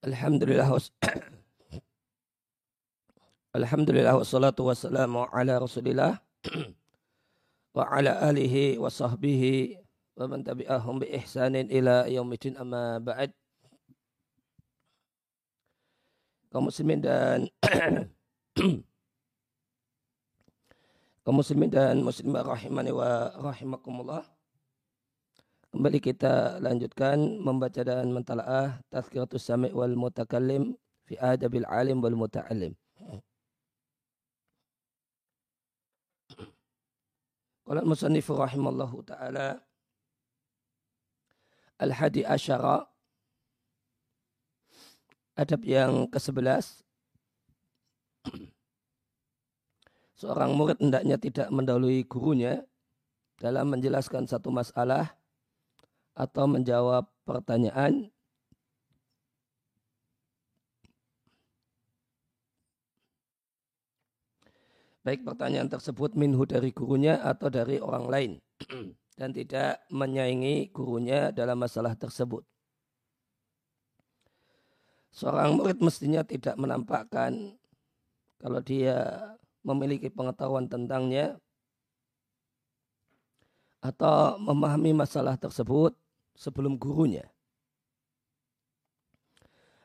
الحمد لله الحمد لله والصلاة والسلام على رسول الله وعلى آله وصحبه ومن تبعهم بإحسان إلى يوم الدين أما بعد. kaum muslimin dan kaum muslimin dan muslimah rahimani wa rahimakumullah. Kembali kita lanjutkan membaca dan mentalaah Tazkiratus Sami' wal Mutakallim fi Adabil Alim wal Muta'allim. Qala al-musannif rahimallahu taala Al-Hadi Asyara Adab yang ke-11 Seorang murid hendaknya tidak mendahului gurunya dalam menjelaskan satu masalah atau menjawab pertanyaan. Baik pertanyaan tersebut minhu dari gurunya atau dari orang lain. Dan tidak menyaingi gurunya dalam masalah tersebut. Seorang murid mestinya tidak menampakkan kalau dia memiliki pengetahuan tentangnya atau memahami masalah tersebut sebelum gurunya.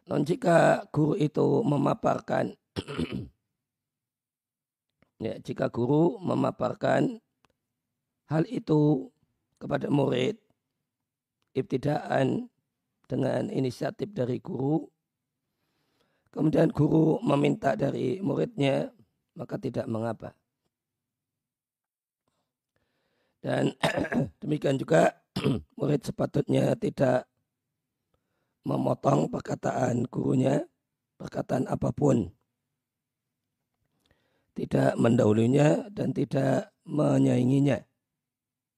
Non jika guru itu memaparkan ya, jika guru memaparkan hal itu kepada murid ibtidaan dengan inisiatif dari guru kemudian guru meminta dari muridnya maka tidak mengapa dan demikian juga murid sepatutnya tidak memotong perkataan gurunya, perkataan apa pun. Tidak mendahulunya dan tidak menyainginya.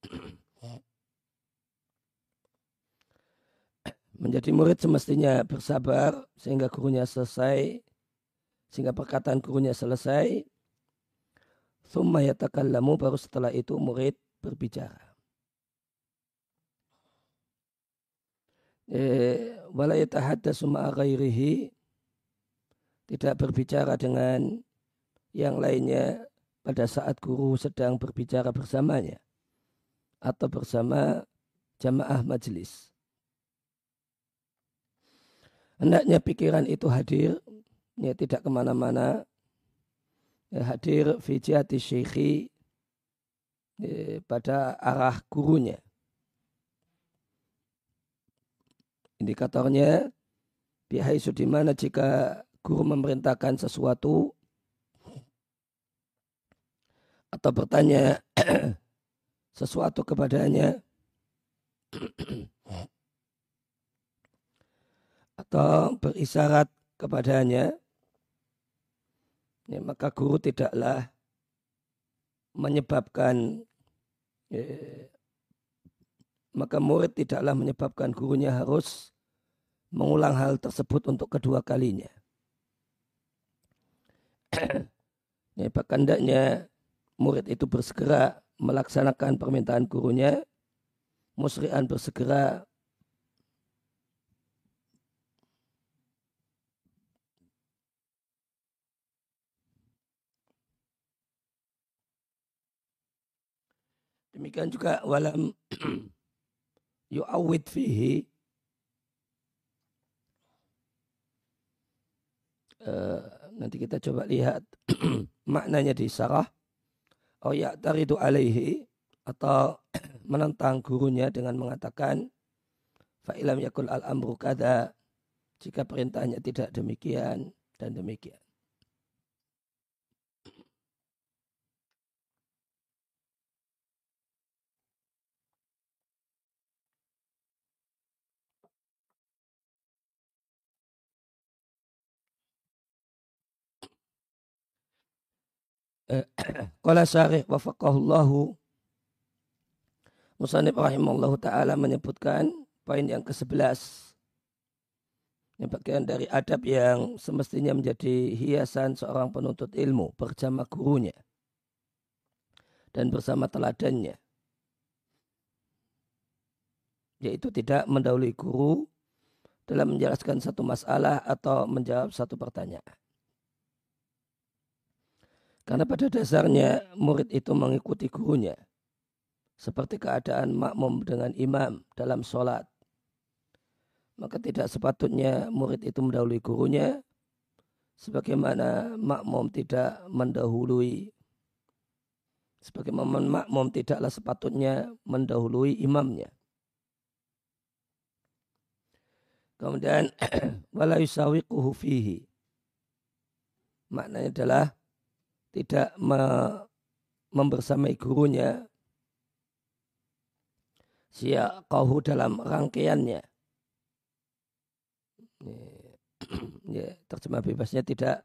Menjadi murid semestinya bersabar sehingga gurunya selesai, sehingga perkataan gurunya selesai. Thumma yatakallamu baru setelah itu murid berbicara. Eh, wala yatahaddatsu ma'a ghairihi tidak berbicara dengan yang lainnya pada saat guru sedang berbicara bersamanya atau bersama jamaah majelis. Hendaknya pikiran itu hadir, ya tidak ke mana-mana, ya, hadir fi jihati syekhi ya, pada arah gurunya. Indikatornya bihai di mana jika guru memerintahkan sesuatu atau bertanya sesuatu kepadanya atau berisyarat kepadanya ya, maka guru tidaklah menyebabkan ya, maka murid tidaklah menyebabkan gurunya harus mengulang hal tersebut untuk kedua kalinya. ya, bahkan hendaknya murid itu bersegera melaksanakan permintaan gurunya, musri'an bersegera Demikian juga walam yu'awid fihi. Uh, nanti kita coba lihat maknanya di sarah oh ya taridu alaihi atau menentang gurunya dengan mengatakan fa'ilam yakul al amru kada jika perintahnya tidak demikian dan demikian Qala syarih wafaqahullahu. Musanib rahimallahu ta'ala menyebutkan poin yang ke-11 yang bagian dari adab yang semestinya menjadi hiasan seorang penuntut ilmu bersama gurunya dan bersama teladannya. Yaitu tidak mendahului guru dalam menjelaskan satu masalah atau menjawab satu pertanyaan. Karena pada dasarnya murid itu mengikuti gurunya. Seperti keadaan makmum dengan imam dalam sholat. Maka tidak sepatutnya murid itu mendahului gurunya. Sebagaimana makmum tidak mendahului. Sebagaimana makmum tidaklah sepatutnya mendahului imamnya. Kemudian wala yusawiquhu fihi. Maknanya adalah tidak me, membersamai gurunya siaqahu dalam rangkaiannya. Ya, terjemah bebasnya tidak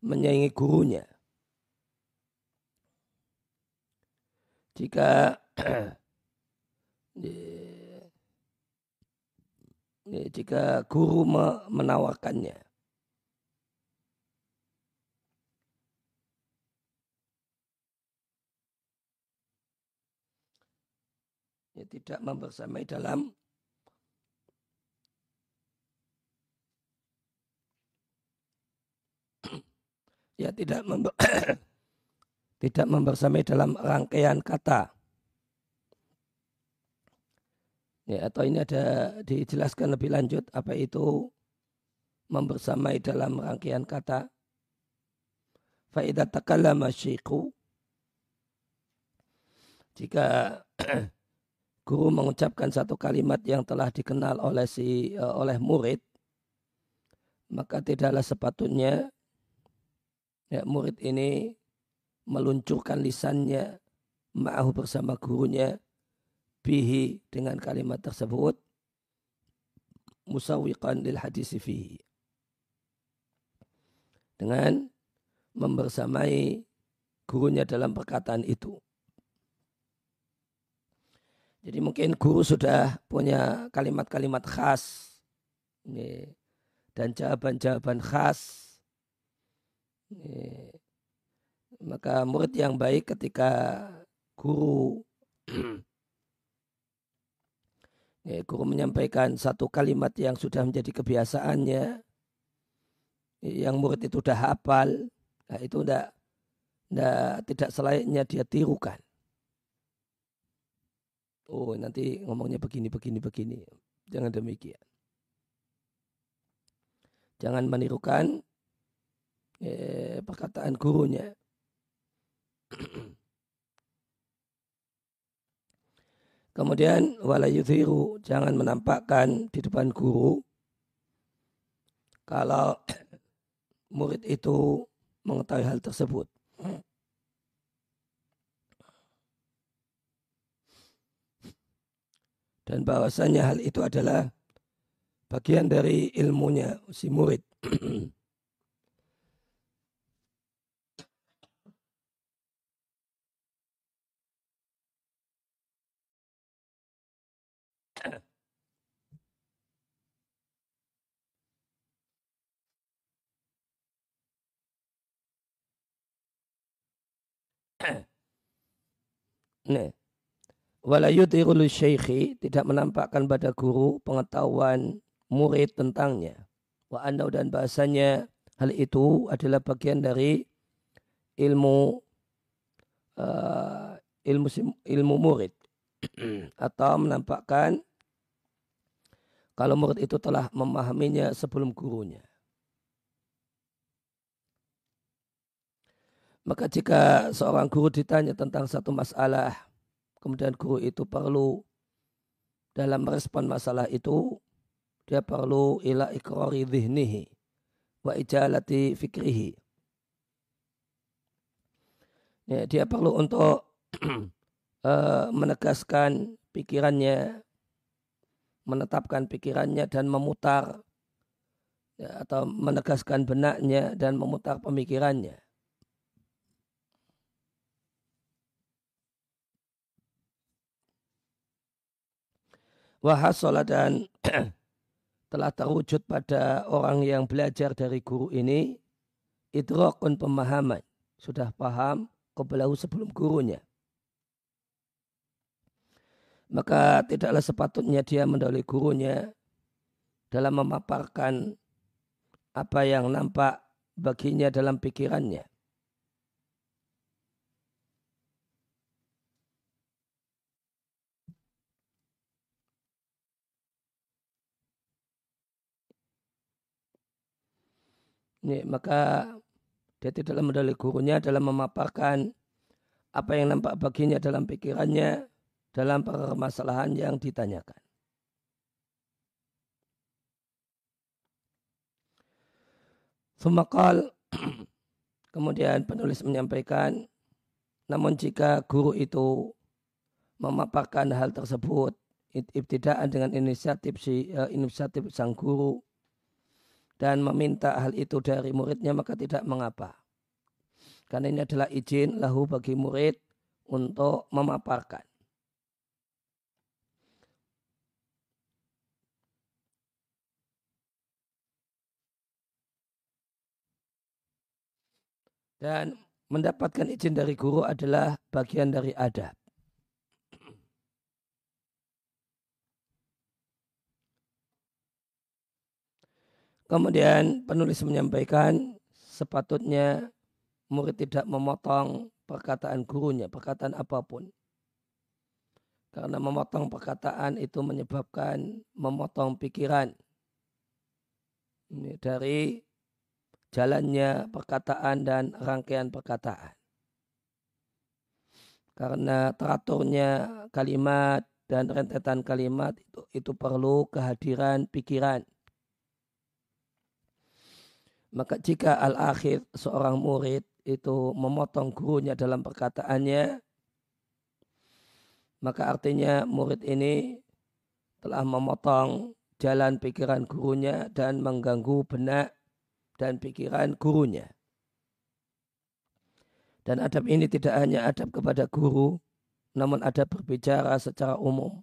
menyaingi gurunya. Jika jika guru menawarkannya. Ya, tidak membersamai dalam ya tidak member, tidak membersamai dalam rangkaian kata. Ya, atau ini ada dijelaskan lebih lanjut apa itu membersamai dalam rangkaian kata. Faidah takallama syikhu jika guru mengucapkan satu kalimat yang telah dikenal oleh si uh, oleh murid. Maka tidaklah sepatutnya ya, murid ini meluncurkan lisannya ma'ahu bersama gurunya bihi dengan kalimat tersebut musawiqan lil hadis fihi. Dengan membersamai gurunya dalam perkataan itu jadi mungkin guru sudah punya kalimat-kalimat khas ini, dan jawaban-jawaban khas. Ini, maka murid yang baik ketika guru ini, guru menyampaikan satu kalimat yang sudah menjadi kebiasaannya, yang murid itu sudah hafal, nah itu tidak tidak selayaknya dia tirukan oh nanti ngomongnya begini, begini, begini. Jangan demikian. Jangan menirukan eh, perkataan gurunya. Kemudian wala yudhiru, jangan menampakkan di depan guru kalau murid itu mengetahui hal tersebut. dan bahwasanya hal itu adalah bagian dari ilmunya si murid. Nah, wala yudhirul syekhi tidak menampakkan pada guru pengetahuan murid tentangnya. Wa anau dan bahasanya hal itu adalah bagian dari ilmu uh, ilmu ilmu murid atau menampakkan kalau murid itu telah memahaminya sebelum gurunya. Maka jika seorang guru ditanya tentang satu masalah kemudian guru itu perlu dalam merespon masalah itu dia perlu ila ikrari dhihnihi wa ijalati fikrihi. Ya, dia perlu untuk uh, menegaskan pikirannya, menetapkan pikirannya dan memutar ya, atau menegaskan benaknya dan memutar pemikirannya. Wahasola dan telah terwujud pada orang yang belajar dari guru ini idrokun pemahaman. Sudah paham kebelahu sebelum gurunya. Maka tidaklah sepatutnya dia mendahului gurunya dalam memaparkan apa yang nampak baginya dalam pikirannya. Ini, maka dia tidak mendalil gurunya dalam memaparkan apa yang nampak baginya dalam pikirannya dalam permasalahan yang ditanyakan. Semakal kemudian penulis menyampaikan namun jika guru itu memaparkan hal tersebut ibtidaan dengan inisiatif si uh, inisiatif sang guru dan meminta hal itu dari muridnya maka tidak mengapa. Karena ini adalah izin lahu bagi murid untuk memaparkan. Dan mendapatkan izin dari guru adalah bagian dari adab. Kemudian penulis menyampaikan sepatutnya murid tidak memotong perkataan gurunya, perkataan apa pun. Karena memotong perkataan itu menyebabkan memotong pikiran. Ini dari jalannya perkataan dan rangkaian perkataan. Karena teraturnya kalimat dan rentetan kalimat itu, itu perlu kehadiran pikiran maka jika al-akhir seorang murid itu memotong gurunya dalam perkataannya, maka artinya murid ini telah memotong jalan pikiran gurunya dan mengganggu benak dan pikiran gurunya. Dan adab ini tidak hanya adab kepada guru, namun adab berbicara secara umum,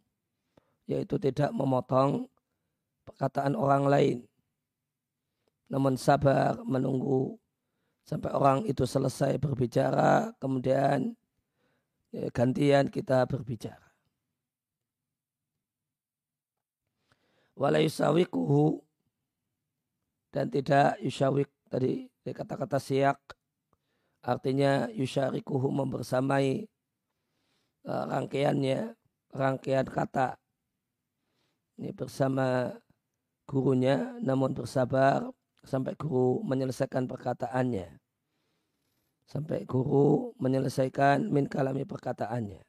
yaitu tidak memotong perkataan orang lain namun sabar menunggu sampai orang itu selesai berbicara, kemudian ya, gantian kita berbicara. Wala yusawikuhu dan tidak yusawik tadi kata-kata siak artinya yusyarikuhu membersamai uh, rangkaiannya rangkaian kata ini bersama gurunya namun bersabar sampai guru menyelesaikan perkataannya. Sampai guru menyelesaikan min kalami perkataannya.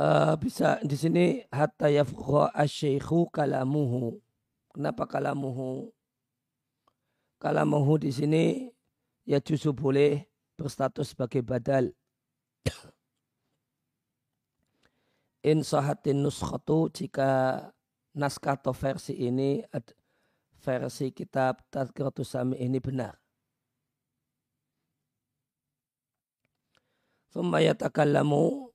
Uh, bisa di sini hatta yafqa asy kalamuhu. Kenapa kalamuhu? Kalamuhu di sini ya justru boleh berstatus sebagai badal In sahatin nuskhatu jika naskah atau versi ini versi kitab Tazkiratus Sami ini benar. Thumma yatakallamu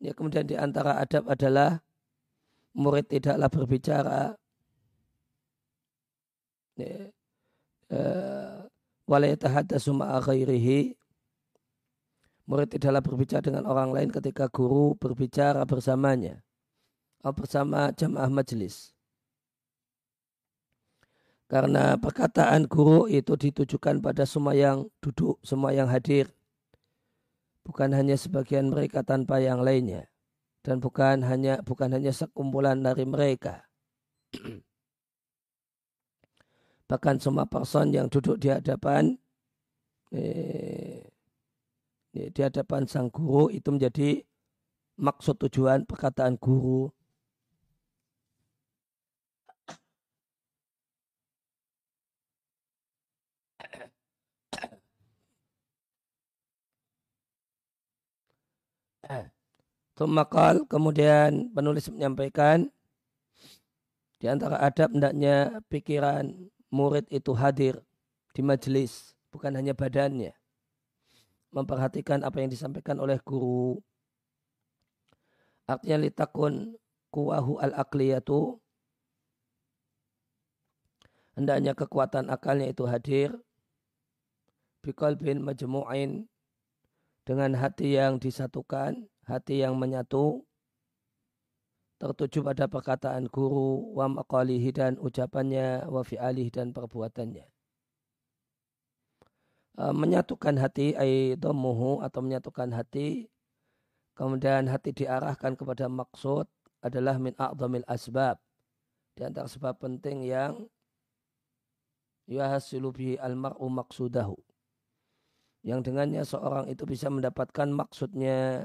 Ya, kemudian di antara adab adalah murid tidaklah berbicara ya, eh, walayatahaddasu ma'a ghairihi murid tidaklah berbicara dengan orang lain ketika guru berbicara bersamanya atau bersama jamaah majelis. Karena perkataan guru itu ditujukan pada semua yang duduk, semua yang hadir. Bukan hanya sebagian mereka tanpa yang lainnya. Dan bukan hanya bukan hanya sekumpulan dari mereka. Bahkan semua person yang duduk di hadapan eh, di hadapan sang guru itu menjadi maksud tujuan perkataan guru. Tumakal kemudian penulis menyampaikan di antara adab hendaknya pikiran murid itu hadir di majelis, bukan hanya badannya. Memperhatikan apa yang disampaikan oleh guru. Artinya litakun kuwahu al-akliyatu. hendaknya kekuatan akalnya itu hadir bin majmu'in dengan hati yang disatukan, hati yang menyatu tertuju pada perkataan guru wa maqalihi dan ucapannya wa fi'alih dan perbuatannya. E, menyatukan hati ay domuhu atau menyatukan hati kemudian hati diarahkan kepada maksud adalah min a'zamil asbab di antara sebab penting yang yahasilu bihi almar'u maksudahu yang dengannya seorang itu bisa mendapatkan maksudnya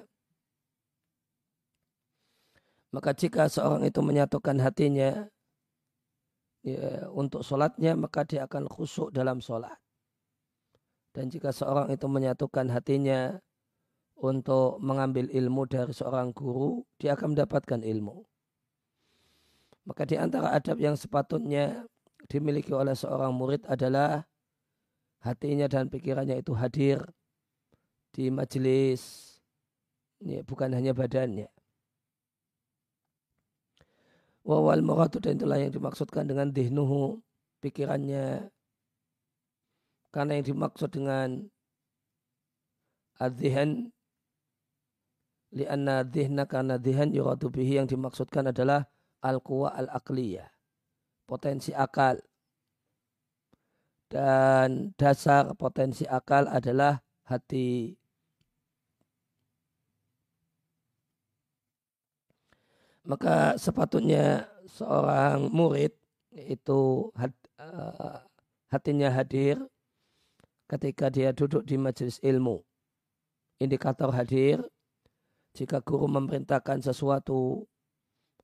maka jika seorang itu menyatukan hatinya ya, untuk sholatnya, maka dia akan khusyuk dalam sholat. Dan jika seorang itu menyatukan hatinya untuk mengambil ilmu dari seorang guru, dia akan mendapatkan ilmu. Maka di antara adab yang sepatutnya dimiliki oleh seorang murid adalah hatinya dan pikirannya itu hadir di majelis, ya, bukan hanya badannya. Wawal muradu dan itulah yang dimaksudkan dengan dihnuhu pikirannya. Karena yang dimaksud dengan adhihan lianna dhihna karena dhihan yuradu bihi yang dimaksudkan adalah al-quwa al-aqliyah. Potensi akal. Dan dasar potensi akal adalah hati. Maka sepatutnya seorang murid itu eh, hatinya hadir ketika dia duduk di majelis ilmu. Indikator hadir jika guru memerintahkan sesuatu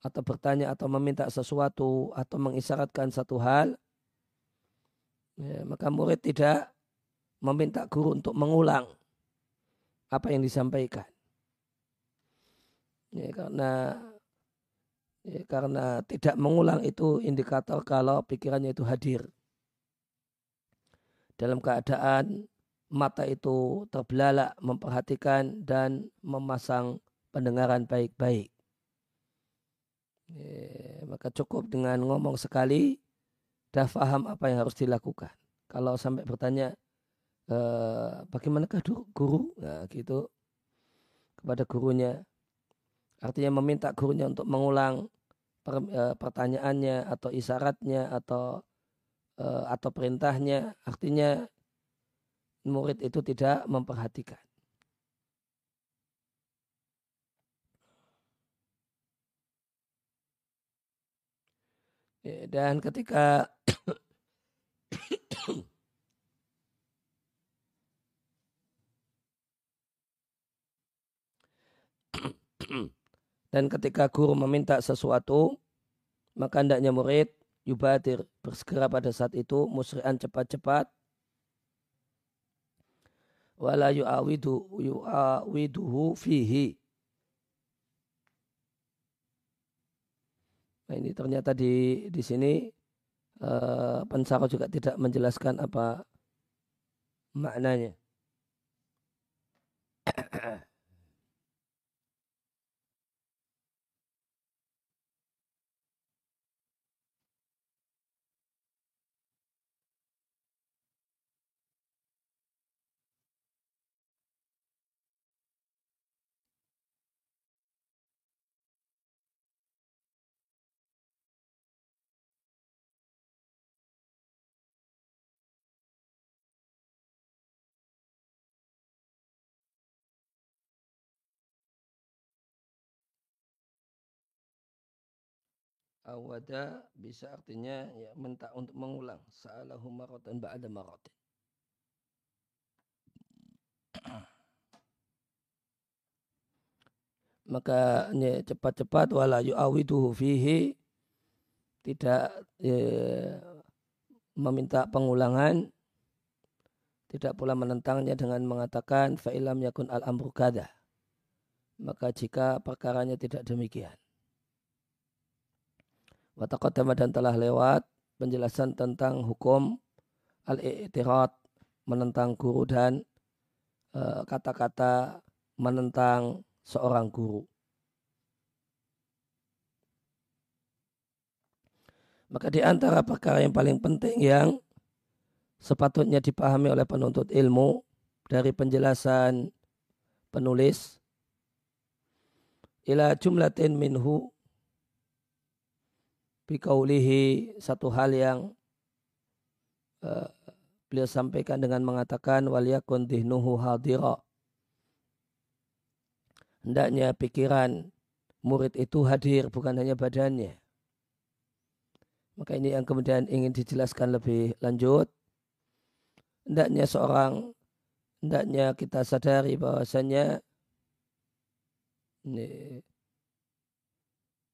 atau bertanya atau meminta sesuatu atau mengisyaratkan satu hal, ya, maka murid tidak meminta guru untuk mengulang apa yang disampaikan. Ya, karena Ya, karena tidak mengulang itu indikator kalau pikirannya itu hadir. Dalam keadaan mata itu terbelalak memperhatikan dan memasang pendengaran baik-baik. Ya, maka cukup dengan ngomong sekali, dah faham apa yang harus dilakukan. Kalau sampai bertanya, e, bagaimanakah guru? Nah, gitu kepada gurunya Artinya meminta gurunya untuk mengulang per, e, pertanyaannya atau isyaratnya atau e, atau perintahnya. Artinya murid itu tidak memperhatikan. Dan ketika Dan ketika guru meminta sesuatu, maka hendaknya murid yubadir bersegera pada saat itu musri'an cepat-cepat wala yu'awidu yu'awiduhu fihi Nah ini ternyata di di sini uh, pensara juga tidak menjelaskan apa maknanya. Awada bisa artinya ya minta untuk mengulang. Sa'alahu maratan ba'da maratin maka ya, cepat-cepat wala yu'awiduhu fihi. Tidak ya, meminta pengulangan. Tidak pula menentangnya dengan mengatakan fa'ilam yakun al-amru maka jika perkaranya tidak demikian Wataqaddama dan telah lewat penjelasan tentang hukum al-i'tirad menentang guru dan eh, kata-kata uh, menentang seorang guru. Maka di antara perkara yang paling penting yang sepatutnya dipahami oleh penuntut ilmu dari penjelasan penulis ila jumlatin minhu bikaulihi satu hal yang uh, beliau sampaikan dengan mengatakan waliyakun dihnuhu hadira. Hendaknya pikiran murid itu hadir bukan hanya badannya. Maka ini yang kemudian ingin dijelaskan lebih lanjut. Hendaknya seorang hendaknya kita sadari bahwasanya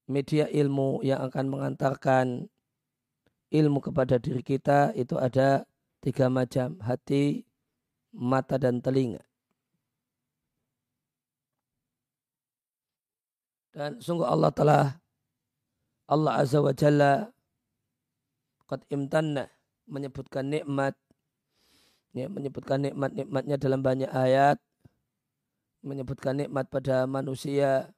media ilmu yang akan mengantarkan ilmu kepada diri kita itu ada tiga macam hati, mata dan telinga. Dan sungguh Allah telah Allah Azza wa Jalla qad imtanna menyebutkan nikmat ya, menyebutkan nikmat-nikmatnya dalam banyak ayat, menyebutkan nikmat pada manusia.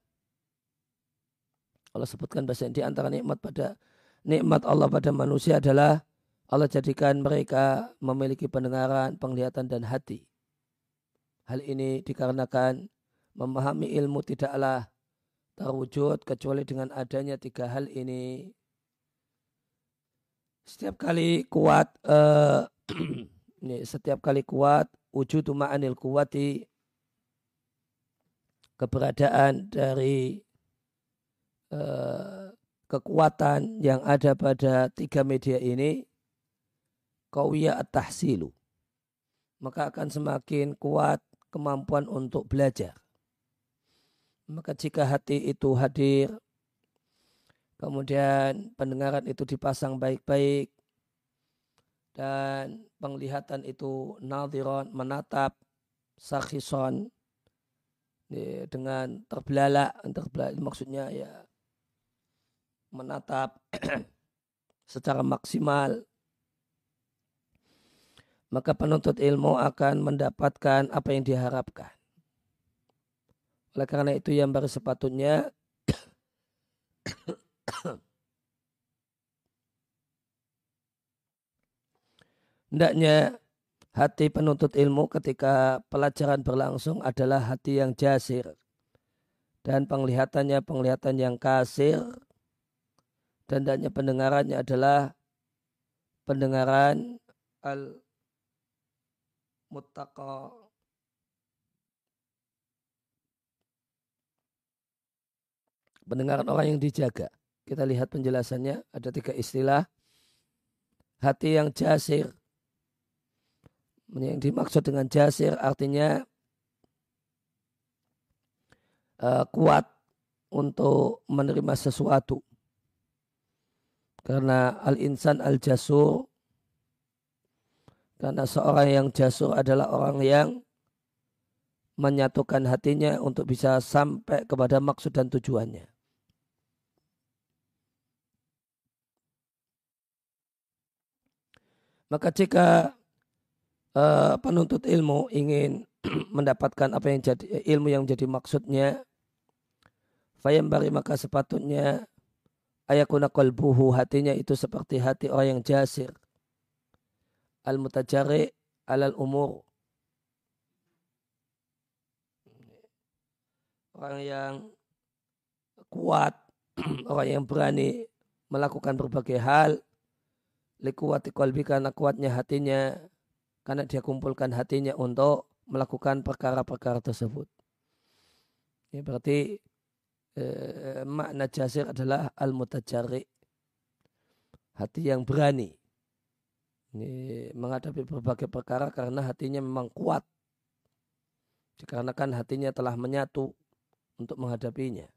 Allah sebutkan bahasa di antara nikmat pada nikmat Allah pada manusia adalah Allah jadikan mereka memiliki pendengaran, penglihatan dan hati. Hal ini dikarenakan memahami ilmu tidaklah terwujud kecuali dengan adanya tiga hal ini. Setiap kali kuat uh, ini setiap kali kuat wujud ma'anil kuwati keberadaan dari uh, kekuatan yang ada pada tiga media ini kawiyah at-tahsilu. Maka akan semakin kuat kemampuan untuk belajar. Maka jika hati itu hadir kemudian pendengaran itu dipasang baik-baik dan penglihatan itu nadhiron menatap sakhison dengan terbelalak terbelalak maksudnya ya menatap secara maksimal maka penuntut ilmu akan mendapatkan apa yang diharapkan oleh karena itu yang baru sepatutnya Hendaknya hati penuntut ilmu ketika pelajaran berlangsung adalah hati yang jasir. Dan penglihatannya penglihatan yang kasir. Dan hendaknya pendengarannya adalah pendengaran al muttaqa pendengaran orang yang dijaga. Kita lihat penjelasannya ada tiga istilah. Hati yang jasir, yang dimaksud dengan jasir artinya uh, kuat untuk menerima sesuatu. Karena al-insan al-jasur karena seorang yang jasur adalah orang yang menyatukan hatinya untuk bisa sampai kepada maksud dan tujuannya. Maka jika uh, penuntut ilmu ingin mendapatkan apa yang jadi ilmu yang jadi maksudnya bari maka sepatutnya ayakuna qalbuhu hatinya itu seperti hati orang yang jasir. Al mutajari alal umur. Orang yang kuat orang yang berani melakukan berbagai hal. Likuwati qalbi karena kuatnya hatinya karena dia kumpulkan hatinya untuk melakukan perkara-perkara tersebut. Ya, berarti eh, makna jasir adalah al-mutajari. Hati yang berani. Ini menghadapi berbagai perkara karena hatinya memang kuat. Dikarenakan hatinya telah menyatu untuk menghadapinya.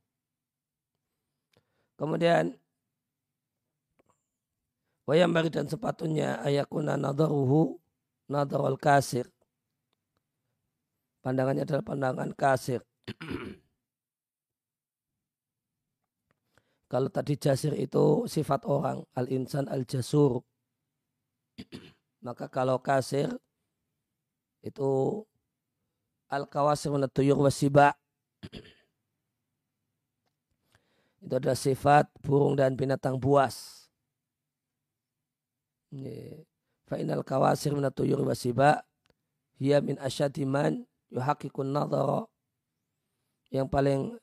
Kemudian wayam dan sepatunya ayakuna nadaruhu nadarul kasir. Pandangannya adalah pandangan kasir. Kalau tadi jasir itu sifat orang, al-insan al-jasur. Maka kalau kasir itu al-kawasir menetuyur wasiba. itu adalah sifat burung dan binatang buas. Fa'inal kawasir minatuyur wasiba hiya min asyadiman yuhakikun nadhara yang paling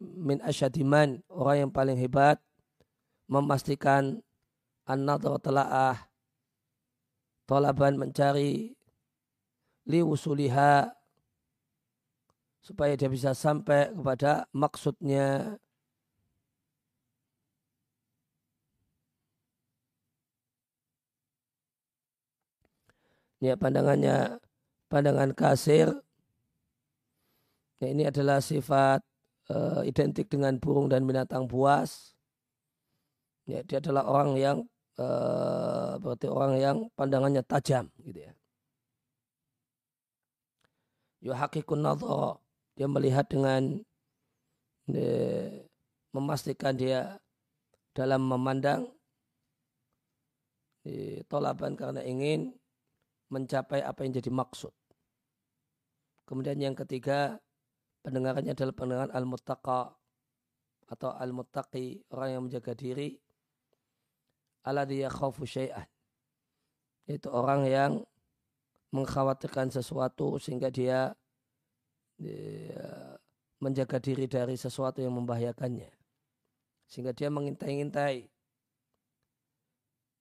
min asyadiman orang yang paling hebat memastikan an-nadhara telaah tolaban mencari liwusuliha supaya dia bisa sampai kepada maksudnya. Ya pandangannya pandangan kasir ya ini adalah sifat uh, identik dengan burung dan binatang buas. Ya dia adalah orang yang uh, berarti orang yang pandangannya tajam gitu ya. Yuhaqqiqun nadhara dia melihat dengan memastikan dia dalam memandang tolaban karena ingin mencapai apa yang jadi maksud. Kemudian yang ketiga, pendengarannya adalah pendengaran al-muttaqa atau al-muttaqi, orang yang menjaga diri. dia khawfu syai'an. Itu orang yang mengkhawatirkan sesuatu sehingga dia menjaga diri dari sesuatu yang membahayakannya. Sehingga dia mengintai-intai.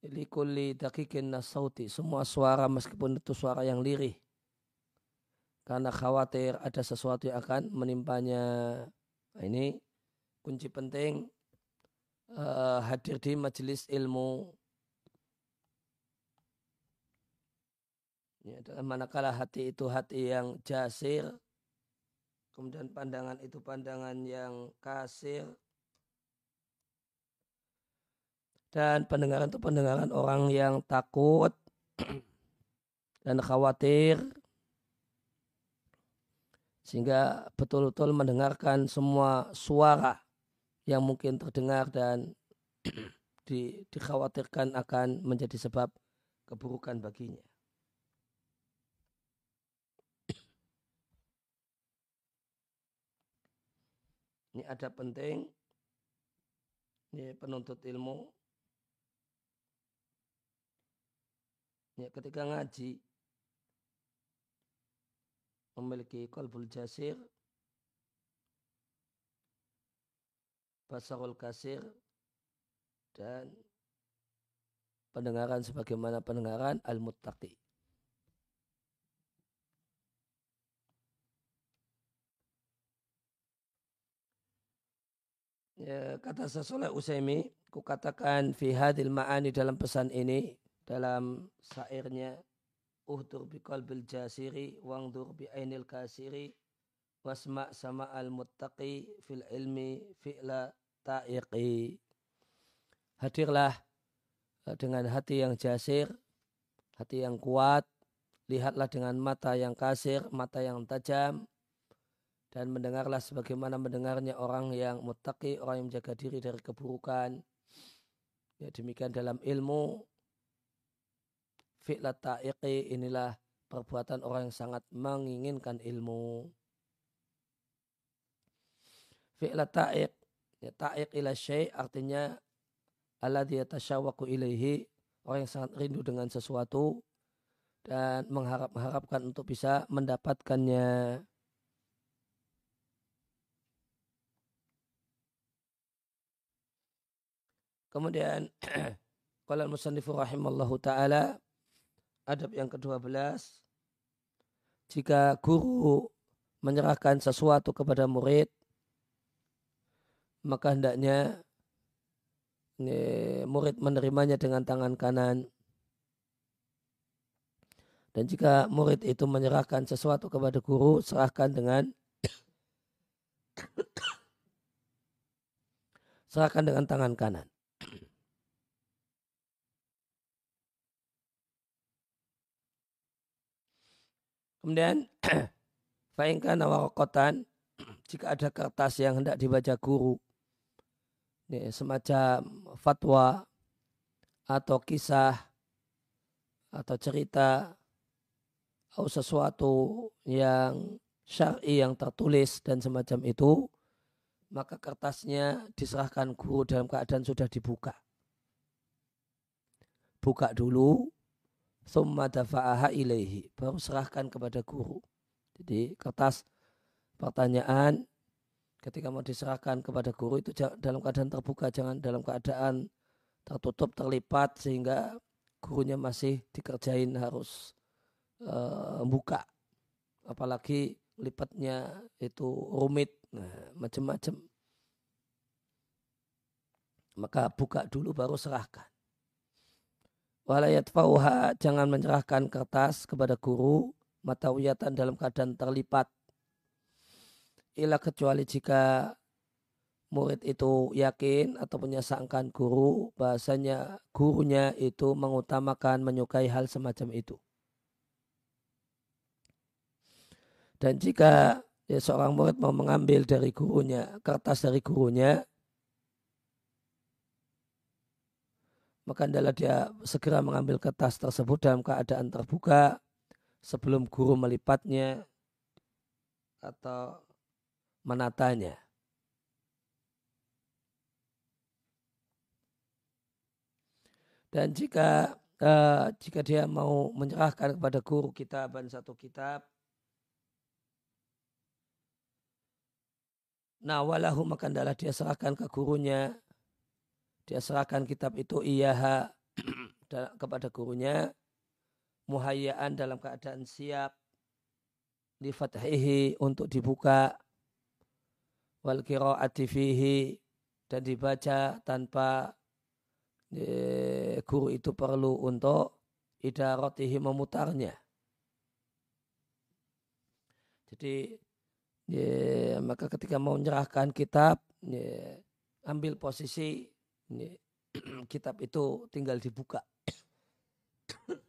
Likulli dakikin nasauti. Semua suara meskipun itu suara yang lirih. Karena khawatir ada sesuatu yang akan menimpanya. Nah, ini kunci penting uh, hadir di majelis ilmu. Ya, dalam manakala hati itu hati yang jasir, Kemudian pandangan itu pandangan yang kasir. Dan pendengaran itu pendengaran orang yang takut dan khawatir. Sehingga betul-betul mendengarkan semua suara yang mungkin terdengar dan di, dikhawatirkan akan menjadi sebab keburukan baginya. Ini ada penting ini penuntut ilmu ya, ketika ngaji memiliki kolbul jasir basarul kasir dan pendengaran sebagaimana pendengaran al-muttaqi. Ya, kata Sasoleh Usaimi, kukatakan fi hadil ma'ani dalam pesan ini, dalam sairnya, uhdur bi qalbil jasiri, wangdur bi ainil kasiri, wasma sama al muttaqi fil ilmi fi'la ta'iqi. Hadirlah eh, dengan hati yang jasir, hati yang kuat, lihatlah dengan mata yang kasir, mata yang tajam, dan mendengarlah sebagaimana mendengarnya orang yang muttaqi, orang yang menjaga diri dari keburukan. Ya, demikian dalam ilmu fi'lat ta'iqi inilah perbuatan orang yang sangat menginginkan ilmu. Fi'lat ta'iq ya, ta'iq ila syai' artinya alladhi yatasyawaku ilaihi orang yang sangat rindu dengan sesuatu dan mengharap-harapkan untuk bisa mendapatkannya. Kemudian kalau musannifu rahimallahu taala adab yang ke-12 jika guru menyerahkan sesuatu kepada murid maka hendaknya murid menerimanya dengan tangan kanan. Dan jika murid itu menyerahkan sesuatu kepada guru serahkan dengan serahkan dengan tangan kanan Kemudian fa'inka nawakotan jika ada kertas yang hendak dibaca guru ini semacam fatwa atau kisah atau cerita atau sesuatu yang syar'i yang tertulis dan semacam itu maka kertasnya diserahkan guru dalam keadaan sudah dibuka. Buka dulu, summa dafa'aha ilaihi, baru serahkan kepada guru. Jadi kertas pertanyaan ketika mau diserahkan kepada guru itu dalam keadaan terbuka, jangan dalam keadaan tertutup, terlipat sehingga gurunya masih dikerjain harus uh, buka. Apalagi lipatnya itu rumit, nah, macam-macam. Maka buka dulu baru serahkan. Walayat fauha jangan menyerahkan kertas kepada guru matawiyatan dalam keadaan terlipat. Ila kecuali jika murid itu yakin atau punya sangkaan guru bahasanya gurunya itu mengutamakan menyukai hal semacam itu. Dan jika ya, seorang murid mau mengambil dari gurunya, kertas dari gurunya, maka adalah dia segera mengambil kertas tersebut dalam keadaan terbuka sebelum guru melipatnya atau menatanya. Dan jika uh, jika dia mau menyerahkan kepada guru kitaban satu kitab, Nah walahu maka adalah dia serahkan ke gurunya. Dia serahkan kitab itu iyaha kepada gurunya. Muhayyaan dalam keadaan siap. Di fathihi untuk dibuka. Wal kira'ati fihi. Dan dibaca tanpa e, guru itu perlu untuk idaratihi memutarnya. Jadi ya, maka ketika mau menyerahkan kitab ya, ambil posisi ya, kitab itu tinggal dibuka.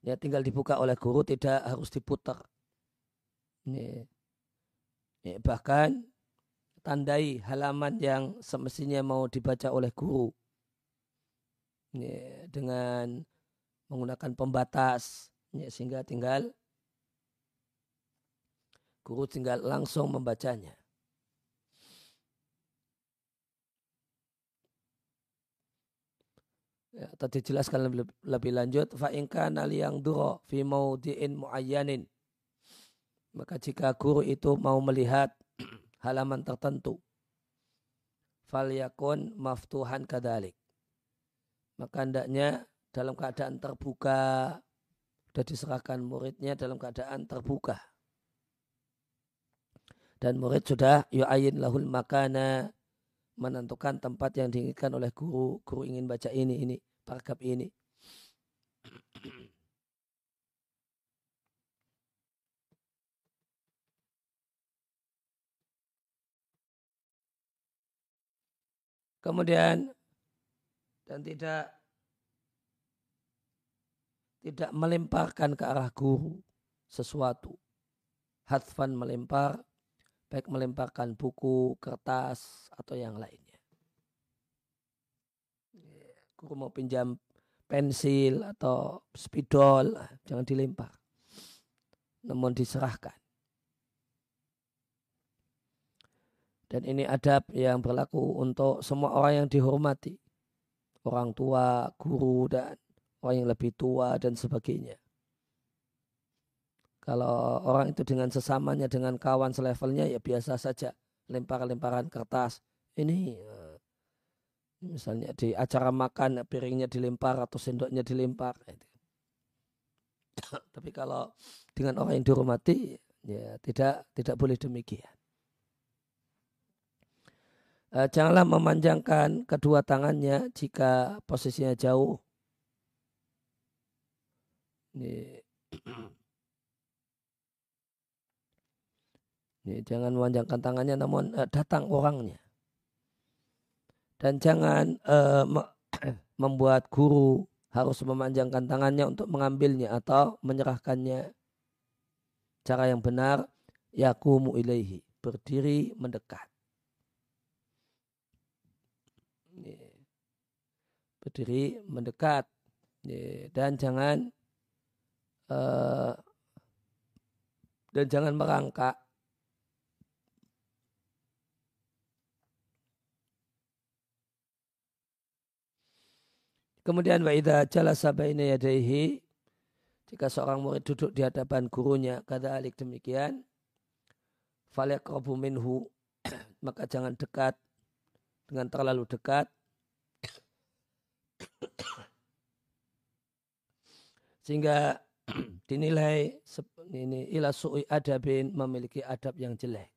Ya tinggal dibuka oleh guru tidak harus diputar. Ya, ya, bahkan tandai halaman yang semestinya mau dibaca oleh guru. Ya, dengan menggunakan pembatas ya, sehingga tinggal Guru tinggal langsung membacanya. Ya, tadi jelaskan lebih, lebih lanjut fa nali yang duro fi maudiin muayyanin. Maka jika guru itu mau melihat halaman tertentu fal yakun maftuhan kadalik. Maka hendaknya dalam keadaan terbuka sudah diserahkan muridnya dalam keadaan terbuka. Dan murid sudah yu'ayin lahul makana menentukan tempat yang diinginkan oleh guru. Guru ingin baca ini, ini, paragraf ini. Kemudian dan tidak tidak melemparkan ke arah guru sesuatu. Hadfan melempar baik melemparkan buku, kertas, atau yang lainnya. Guru mau pinjam pensil atau spidol, jangan dilempar. Namun diserahkan. Dan ini adab yang berlaku untuk semua orang yang dihormati. Orang tua, guru, dan orang yang lebih tua dan sebagainya. Kalau orang itu dengan sesamanya, dengan kawan selevelnya ya biasa saja. Lempar-lemparan kertas. Ini eh, misalnya di acara makan piringnya dilempar atau sendoknya dilempar. Tapi kalau dengan orang yang dihormati ya tidak tidak boleh demikian. Eh, janganlah memanjangkan kedua tangannya jika posisinya jauh. Ini Ya, jangan memanjangkan tangannya namun uh, datang orangnya. Dan jangan uh, membuat guru harus memanjangkan tangannya untuk mengambilnya atau menyerahkannya. Cara yang benar yakumu ilaihi, berdiri mendekat. Ya. Berdiri mendekat ya. dan jangan uh, dan jangan merangkak Kemudian wa idza jalasa baina yadayhi jika seorang murid duduk di hadapan gurunya, kata alik demikian, falyakrabu minhu, maka jangan dekat dengan terlalu dekat. Sehingga dinilai ini ila su'i adabin memiliki adab yang jelek.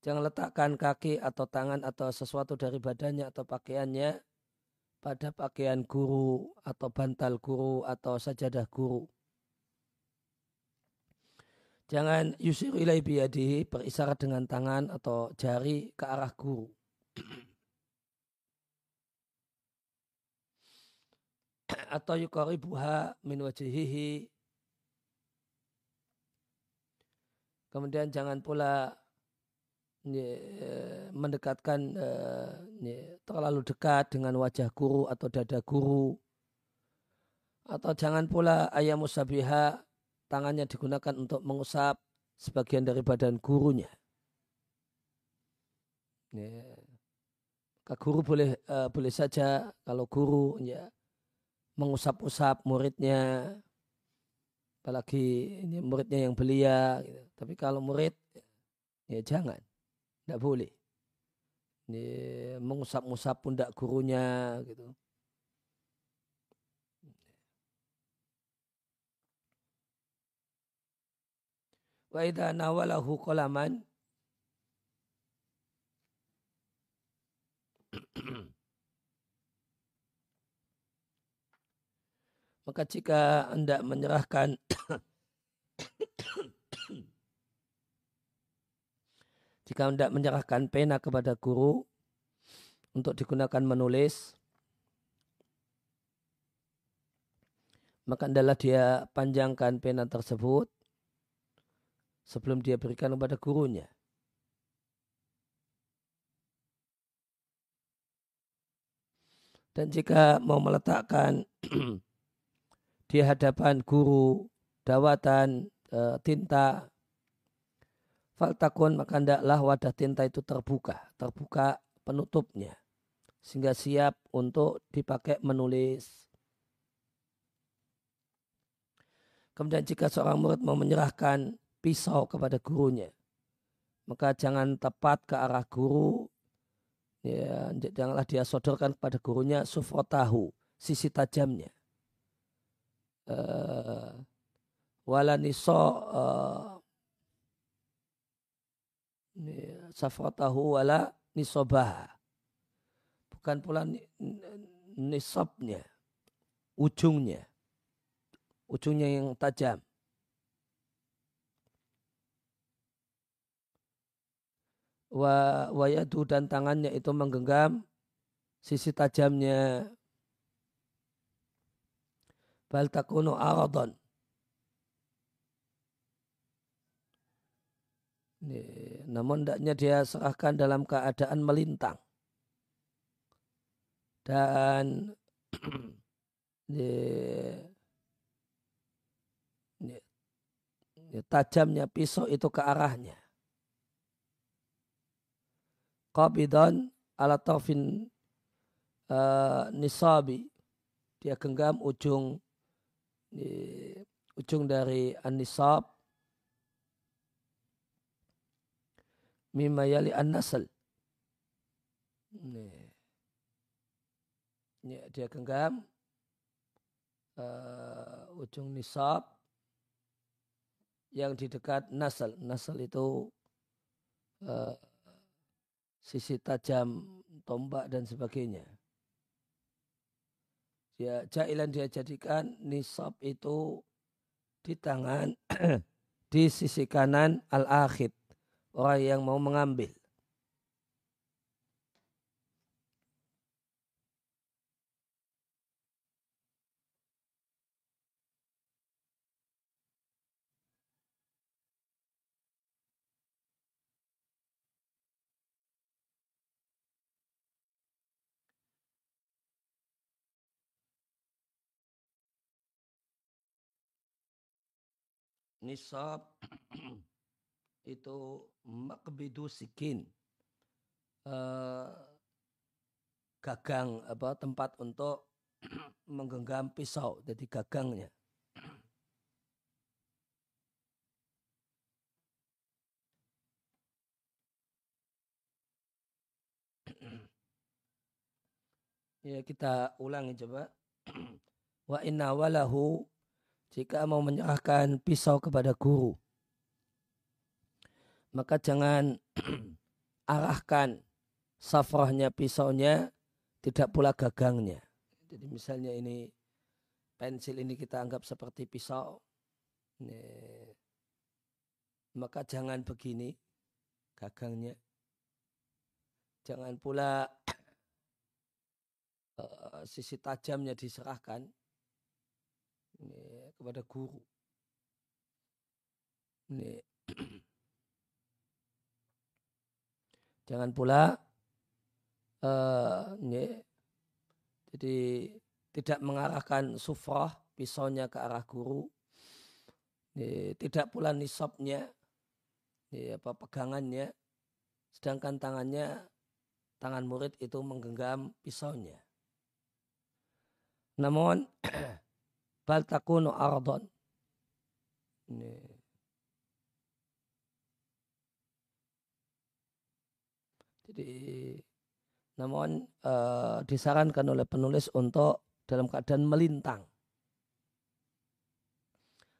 Jangan letakkan kaki atau tangan atau sesuatu dari badannya atau pakaiannya pada pakaian guru atau bantal guru atau sajadah guru. Jangan yusir ilai biyadihi berisyarat dengan tangan atau jari ke arah guru. atau yukaribuha min wajihihi. Kemudian jangan pula mendekatkan eh, terlalu dekat dengan wajah guru atau dada guru atau jangan pula ayam musabiha tangannya digunakan untuk mengusap sebagian dari badan gurunya. Ya. Guru boleh uh, boleh saja kalau guru ya mengusap-usap muridnya, apalagi ini muridnya yang belia. Gitu. Tapi kalau murid ya jangan. Tidak boleh. Ini mengusap-usap pundak gurunya gitu. Wa idha nawalahu qalaman maka jika anda menyerahkan jika hendak menyerahkan pena kepada guru untuk digunakan menulis, maka adalah dia panjangkan pena tersebut sebelum dia berikan kepada gurunya. Dan jika mau meletakkan di hadapan guru dawatan e, tinta Faltakun maka hendaklah wadah tinta itu terbuka, terbuka penutupnya. Sehingga siap untuk dipakai menulis. Kemudian jika seorang murid mau menyerahkan pisau kepada gurunya, maka jangan tepat ke arah guru, ya, janganlah dia sodorkan kepada gurunya sufrotahu, sisi tajamnya. Uh, wala niso uh, safratahu wala nisobah. Bukan pula nisabnya, ujungnya. Ujungnya yang tajam. Wa, wayadu dan tangannya itu menggenggam sisi tajamnya. Bal takunu aradon Namun hendaknya dia serahkan dalam keadaan melintang. Dan tajamnya pisau itu ke arahnya. Qabidon ala tarfin uh, nisabi. Dia genggam ujung ujung dari an-nisab mimma yali an-nasl. Ini dia genggam uh, ujung nisab yang di dekat nasal. Nasal itu uh, sisi tajam tombak dan sebagainya. Dia jailan dia jadikan nisab itu di tangan di sisi kanan al-akhid orang yang mau mengambil. nisab itu makbidu sikin uh, gagang apa tempat untuk menggenggam pisau jadi gagangnya Ya kita ulangi coba. Wa inna walahu jika mau menyerahkan pisau kepada guru. Maka jangan arahkan safrahnya pisaunya tidak pula gagangnya. Jadi misalnya ini pensil ini kita anggap seperti pisau. Ini, maka jangan begini gagangnya. Jangan pula uh, sisi tajamnya diserahkan ini, kepada guru. Ini. Jangan pula uh, jadi tidak mengarahkan sufrah pisaunya ke arah guru. Ini, tidak pula nisabnya, ini, apa pegangannya, sedangkan tangannya tangan murid itu menggenggam pisaunya. Namun bal takunu ardon. Ini. Jadi namun uh, disarankan oleh penulis untuk dalam keadaan melintang.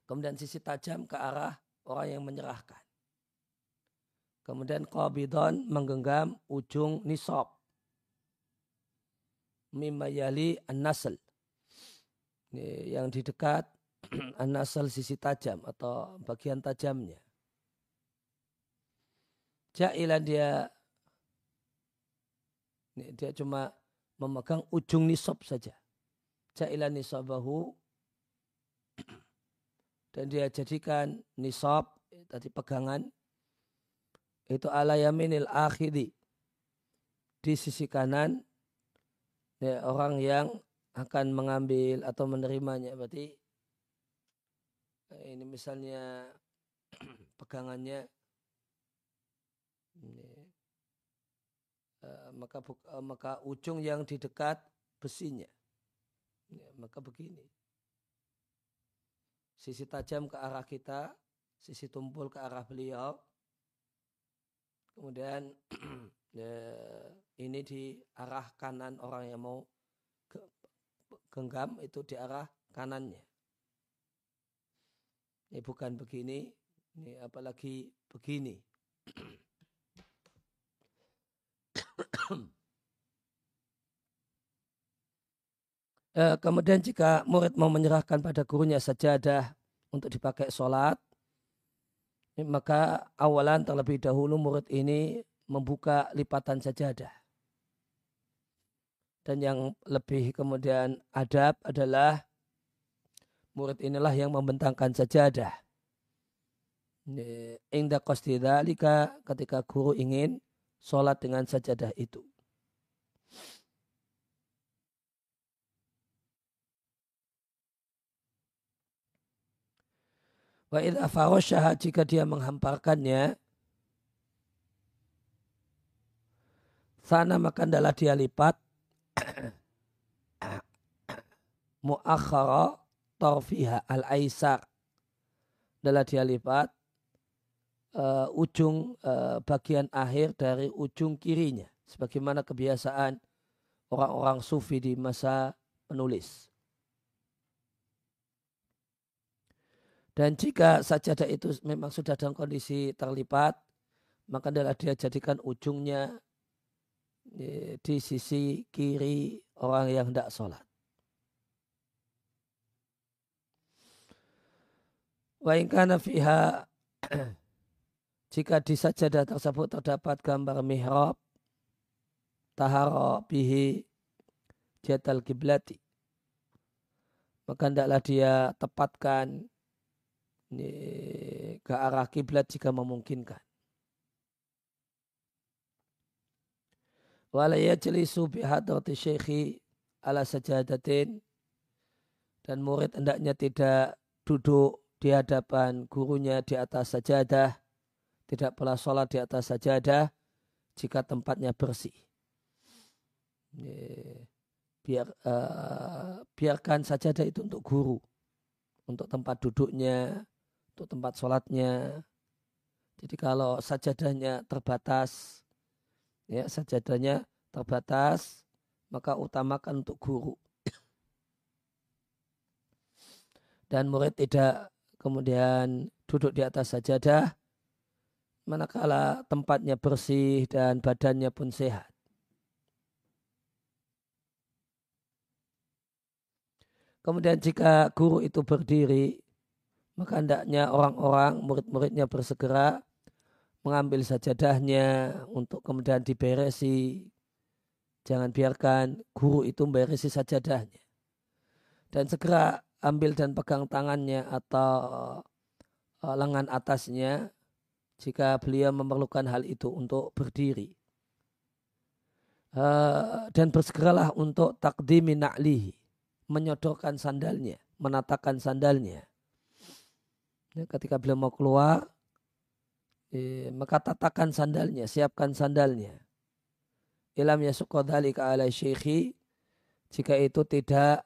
Kemudian sisi tajam ke arah orang yang menyerahkan. Kemudian qabidon menggenggam ujung nisab. Mimma yali an-nasl yang di dekat anasal sisi tajam atau bagian tajamnya. Ja'ilan dia dia cuma memegang ujung nisab saja. Ja'ilan nisabahu. Dan dia jadikan nisab tadi pegangan. Itu ala yaminil akhidi di sisi kanan. Ya, orang yang akan mengambil atau menerimanya berarti eh, ini misalnya pegangannya. Ini, maka uh, maka ujung yang di dekat besinya ya, maka begini sisi tajam ke arah kita sisi tumpul ke arah beliau kemudian ya, ini di arah kanan orang yang mau genggam itu di arah kanannya. Ini bukan begini, ini apalagi begini. Eh, kemudian jika murid mau menyerahkan pada gurunya sajadah untuk dipakai sholat, maka awalan terlebih dahulu murid ini membuka lipatan sajadah. Dan yang lebih kemudian adab adalah murid inilah yang membentangkan sajadah. Indah qasdidhalika ketika guru ingin sholat dengan sajadah itu. Wa idha jika dia menghamparkannya, sana maka adalah dia lipat muakhara tarfiha al-aisar adalah dia lipat uh, ujung uh, bagian akhir dari ujung kirinya sebagaimana kebiasaan orang-orang sufi di masa penulis. Dan jika sajadah itu memang sudah dalam kondisi terlipat, maka adalah dia jadikan ujungnya di sisi kiri orang yang tidak sholat. Wa fiha jika di sajadah tersebut terdapat gambar mihrab tahara bihi jatal kiblati. Maka hendaklah dia tepatkan ke arah kiblat jika memungkinkan. wala yajlisu bihadrati syekhi ala sajadatin. Dan murid hendaknya tidak duduk di hadapan gurunya di atas sajadah tidak pula sholat di atas sajadah jika tempatnya bersih. biar uh, biarkan sajadah itu untuk guru. Untuk tempat duduknya untuk tempat sholatnya. Jadi kalau sajadahnya terbatas ya sajadahnya terbatas maka utamakan untuk guru. Dan murid tidak kemudian duduk di atas sajadah manakala tempatnya bersih dan badannya pun sehat Kemudian jika guru itu berdiri, maka hendaknya orang-orang murid-muridnya bersegera mengambil sajadahnya untuk kemudian diberesi. Jangan biarkan guru itu memberesi sajadahnya. Dan segera ambil dan pegang tangannya atau eh, lengan atasnya jika beliau memerlukan hal itu untuk berdiri. Eh, dan bersegeralah untuk takdimi na'lihi menyodorkan sandalnya, menatakan sandalnya. Ya, ketika beliau mau keluar, eh, maka tatakan sandalnya, siapkan sandalnya. Ilam ke ala syekhi, jika itu tidak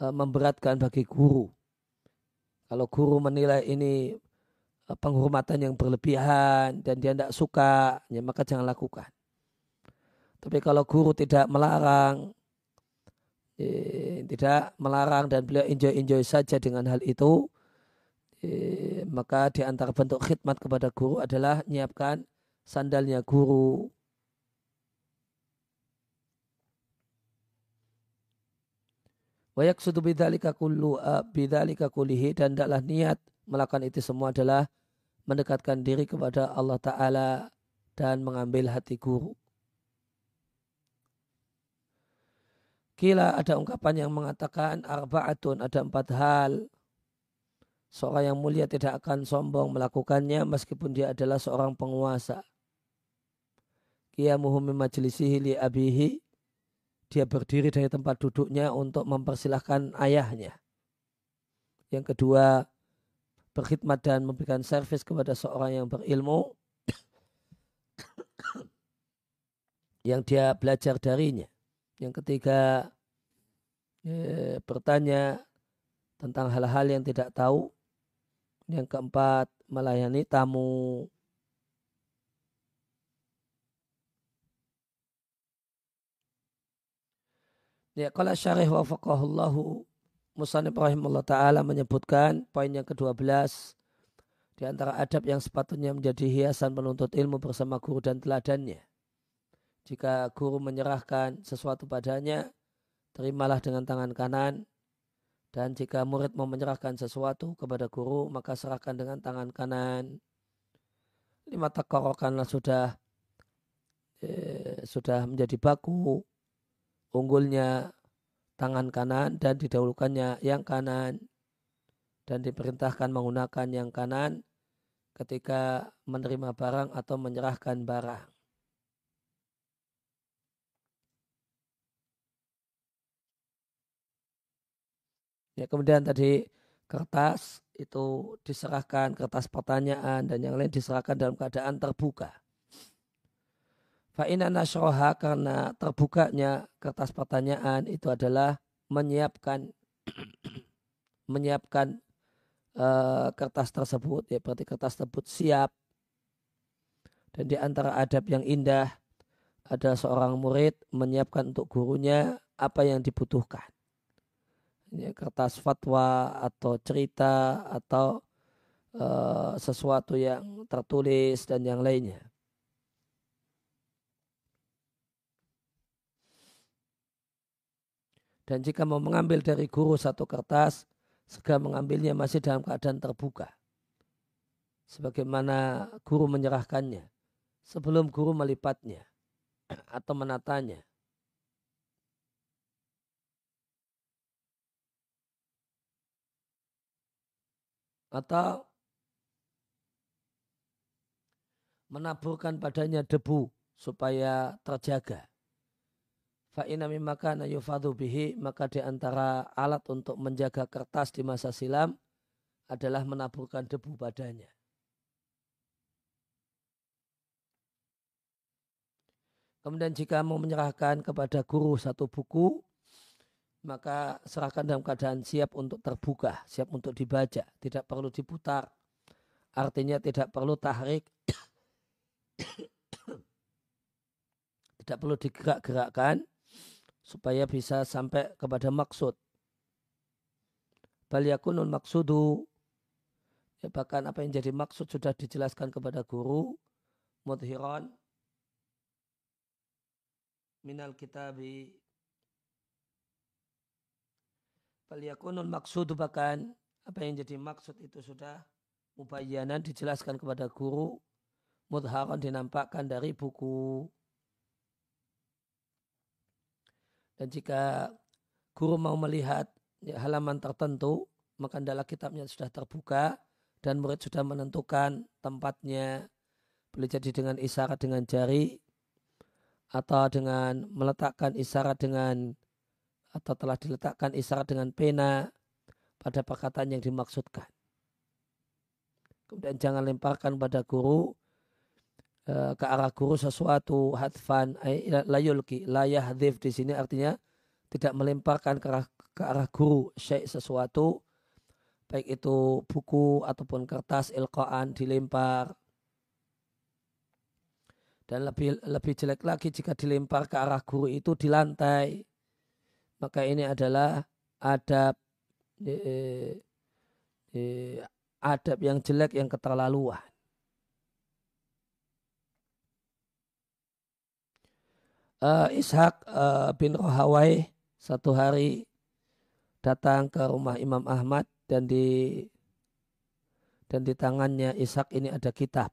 eh, memberatkan bagi guru. Kalau guru menilai ini penghormatan yang berlebihan dan dia tidak suka, ya maka jangan lakukan. Tapi kalau guru tidak melarang, Eh, tidak melarang dan beliau enjoy-enjoy saja dengan hal itu, eh, maka di antara bentuk khidmat kepada guru adalah menyiapkan sandalnya guru. Wayak sudu bidalika kullu eh, bidalika kulihi dan adalah niat melakukan itu semua adalah mendekatkan diri kepada Allah Ta'ala dan mengambil hati guru. Kila ada ungkapan yang mengatakan arba'atun ada empat hal. Seorang yang mulia tidak akan sombong melakukannya meskipun dia adalah seorang penguasa. Qiyamuhu min majlisihi li abihi. Dia berdiri dari tempat duduknya untuk mempersilahkan ayahnya. Yang kedua, berkhidmat dan memberikan servis kepada seorang yang berilmu yang dia belajar darinya. Yang ketiga, eh, bertanya tentang hal-hal yang tidak tahu. Yang keempat, melayani tamu. Ya, kalau syarih wafaqahullahu Musanib rahimahullah ta'ala menyebutkan poin yang ke-12 di antara adab yang sepatutnya menjadi hiasan penuntut ilmu bersama guru dan teladannya jika guru menyerahkan sesuatu padanya, terimalah dengan tangan kanan. Dan jika murid mau menyerahkan sesuatu kepada guru, maka serahkan dengan tangan kanan. Lima takorokanlah sudah eh, sudah menjadi baku. Unggulnya tangan kanan dan didahulukannya yang kanan. Dan diperintahkan menggunakan yang kanan ketika menerima barang atau menyerahkan barang. Ya, kemudian tadi kertas itu diserahkan kertas pertanyaan dan yang lain diserahkan dalam keadaan terbuka. Fa'ina nasroha karena terbukanya kertas pertanyaan itu adalah menyiapkan menyiapkan uh, kertas tersebut ya berarti kertas tersebut siap dan di antara adab yang indah ada seorang murid menyiapkan untuk gurunya apa yang dibutuhkan ya, kertas fatwa atau cerita atau uh, sesuatu yang tertulis dan yang lainnya. Dan jika mau mengambil dari guru satu kertas, segera mengambilnya masih dalam keadaan terbuka. Sebagaimana guru menyerahkannya. Sebelum guru melipatnya atau menatanya. atau menaburkan padanya debu supaya terjaga. Fa'ina mimakana yufadu bihi maka di antara alat untuk menjaga kertas di masa silam adalah menaburkan debu padanya. Kemudian jika mau menyerahkan kepada guru satu buku, maka serahkan dalam keadaan siap untuk terbuka, siap untuk dibaca, tidak perlu diputar. Artinya tidak perlu tahrik, tidak perlu digerak-gerakkan supaya bisa sampai kepada maksud. Bal yakunul maksudu ya bahkan apa yang jadi maksud sudah dijelaskan kepada guru mudhiran minal kitabi Faliyakunul maksudu bahkan apa yang jadi maksud itu sudah mubayyanan dijelaskan kepada guru mudharan dinampakkan dari buku dan jika guru mau melihat ya, halaman tertentu maka dalam kitabnya sudah terbuka dan murid sudah menentukan tempatnya boleh jadi dengan isyarat dengan jari atau dengan meletakkan isyarat dengan atau telah diletakkan isyarat dengan pena pada perkataan yang dimaksudkan. Kemudian jangan lemparkan pada guru e, ke arah guru sesuatu hadfan layulki layahdif di sini artinya tidak melemparkan ke arah, ke arah guru syai sesuatu baik itu buku ataupun kertas ilqaan dilempar dan lebih lebih jelek lagi jika dilempar ke arah guru itu di lantai. Maka ini adalah adab eh, eh, adab yang jelek yang keterlaluan. Uh, Ishak uh, bin Rohawai satu hari datang ke rumah Imam Ahmad dan di dan di tangannya Ishak ini ada kitab.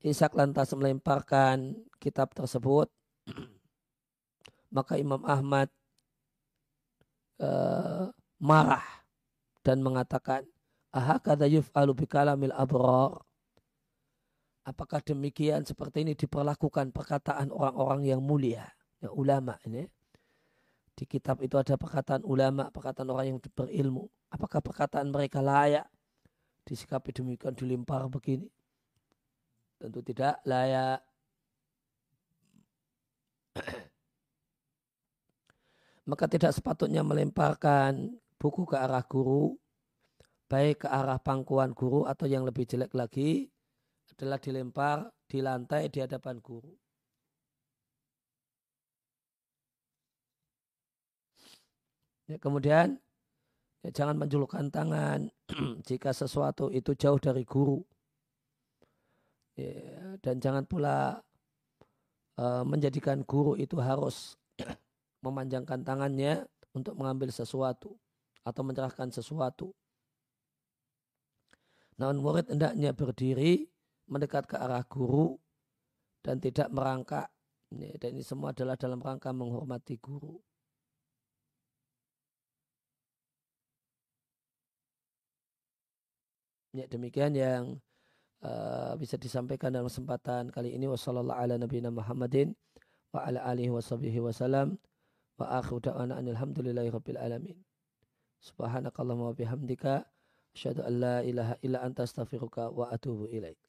Ishak lantas melemparkan kitab tersebut. Maka Imam Ahmad uh, marah dan mengatakan, Aha kata yuf'alu bikalamil abrar. Apakah demikian seperti ini diperlakukan perkataan orang-orang yang mulia, ya, ulama ini? Di kitab itu ada perkataan ulama, perkataan orang yang berilmu. Apakah perkataan mereka layak disikapi demikian dilimpar begini? Tentu tidak layak. Maka tidak sepatutnya melemparkan buku ke arah guru, baik ke arah pangkuan guru atau yang lebih jelek lagi adalah dilempar di lantai di hadapan guru. Ya, kemudian ya, jangan menjulurkan tangan jika sesuatu itu jauh dari guru. Ya, dan jangan pula uh, menjadikan guru itu harus memanjangkan tangannya untuk mengambil sesuatu atau menyerahkan sesuatu. Namun murid hendaknya berdiri mendekat ke arah guru dan tidak merangkak. Dan ini semua adalah dalam rangka menghormati guru. Ya, demikian yang uh, bisa disampaikan dalam kesempatan kali ini wasallallahu ala nabiyina Muhammadin wa ala alihi washabihi wasallam wa akhiru da'wana alhamdulillahi rabbil alamin subhanakallahumma wa bihamdika asyhadu an la ilaha illa anta astaghfiruka wa atubu ilaik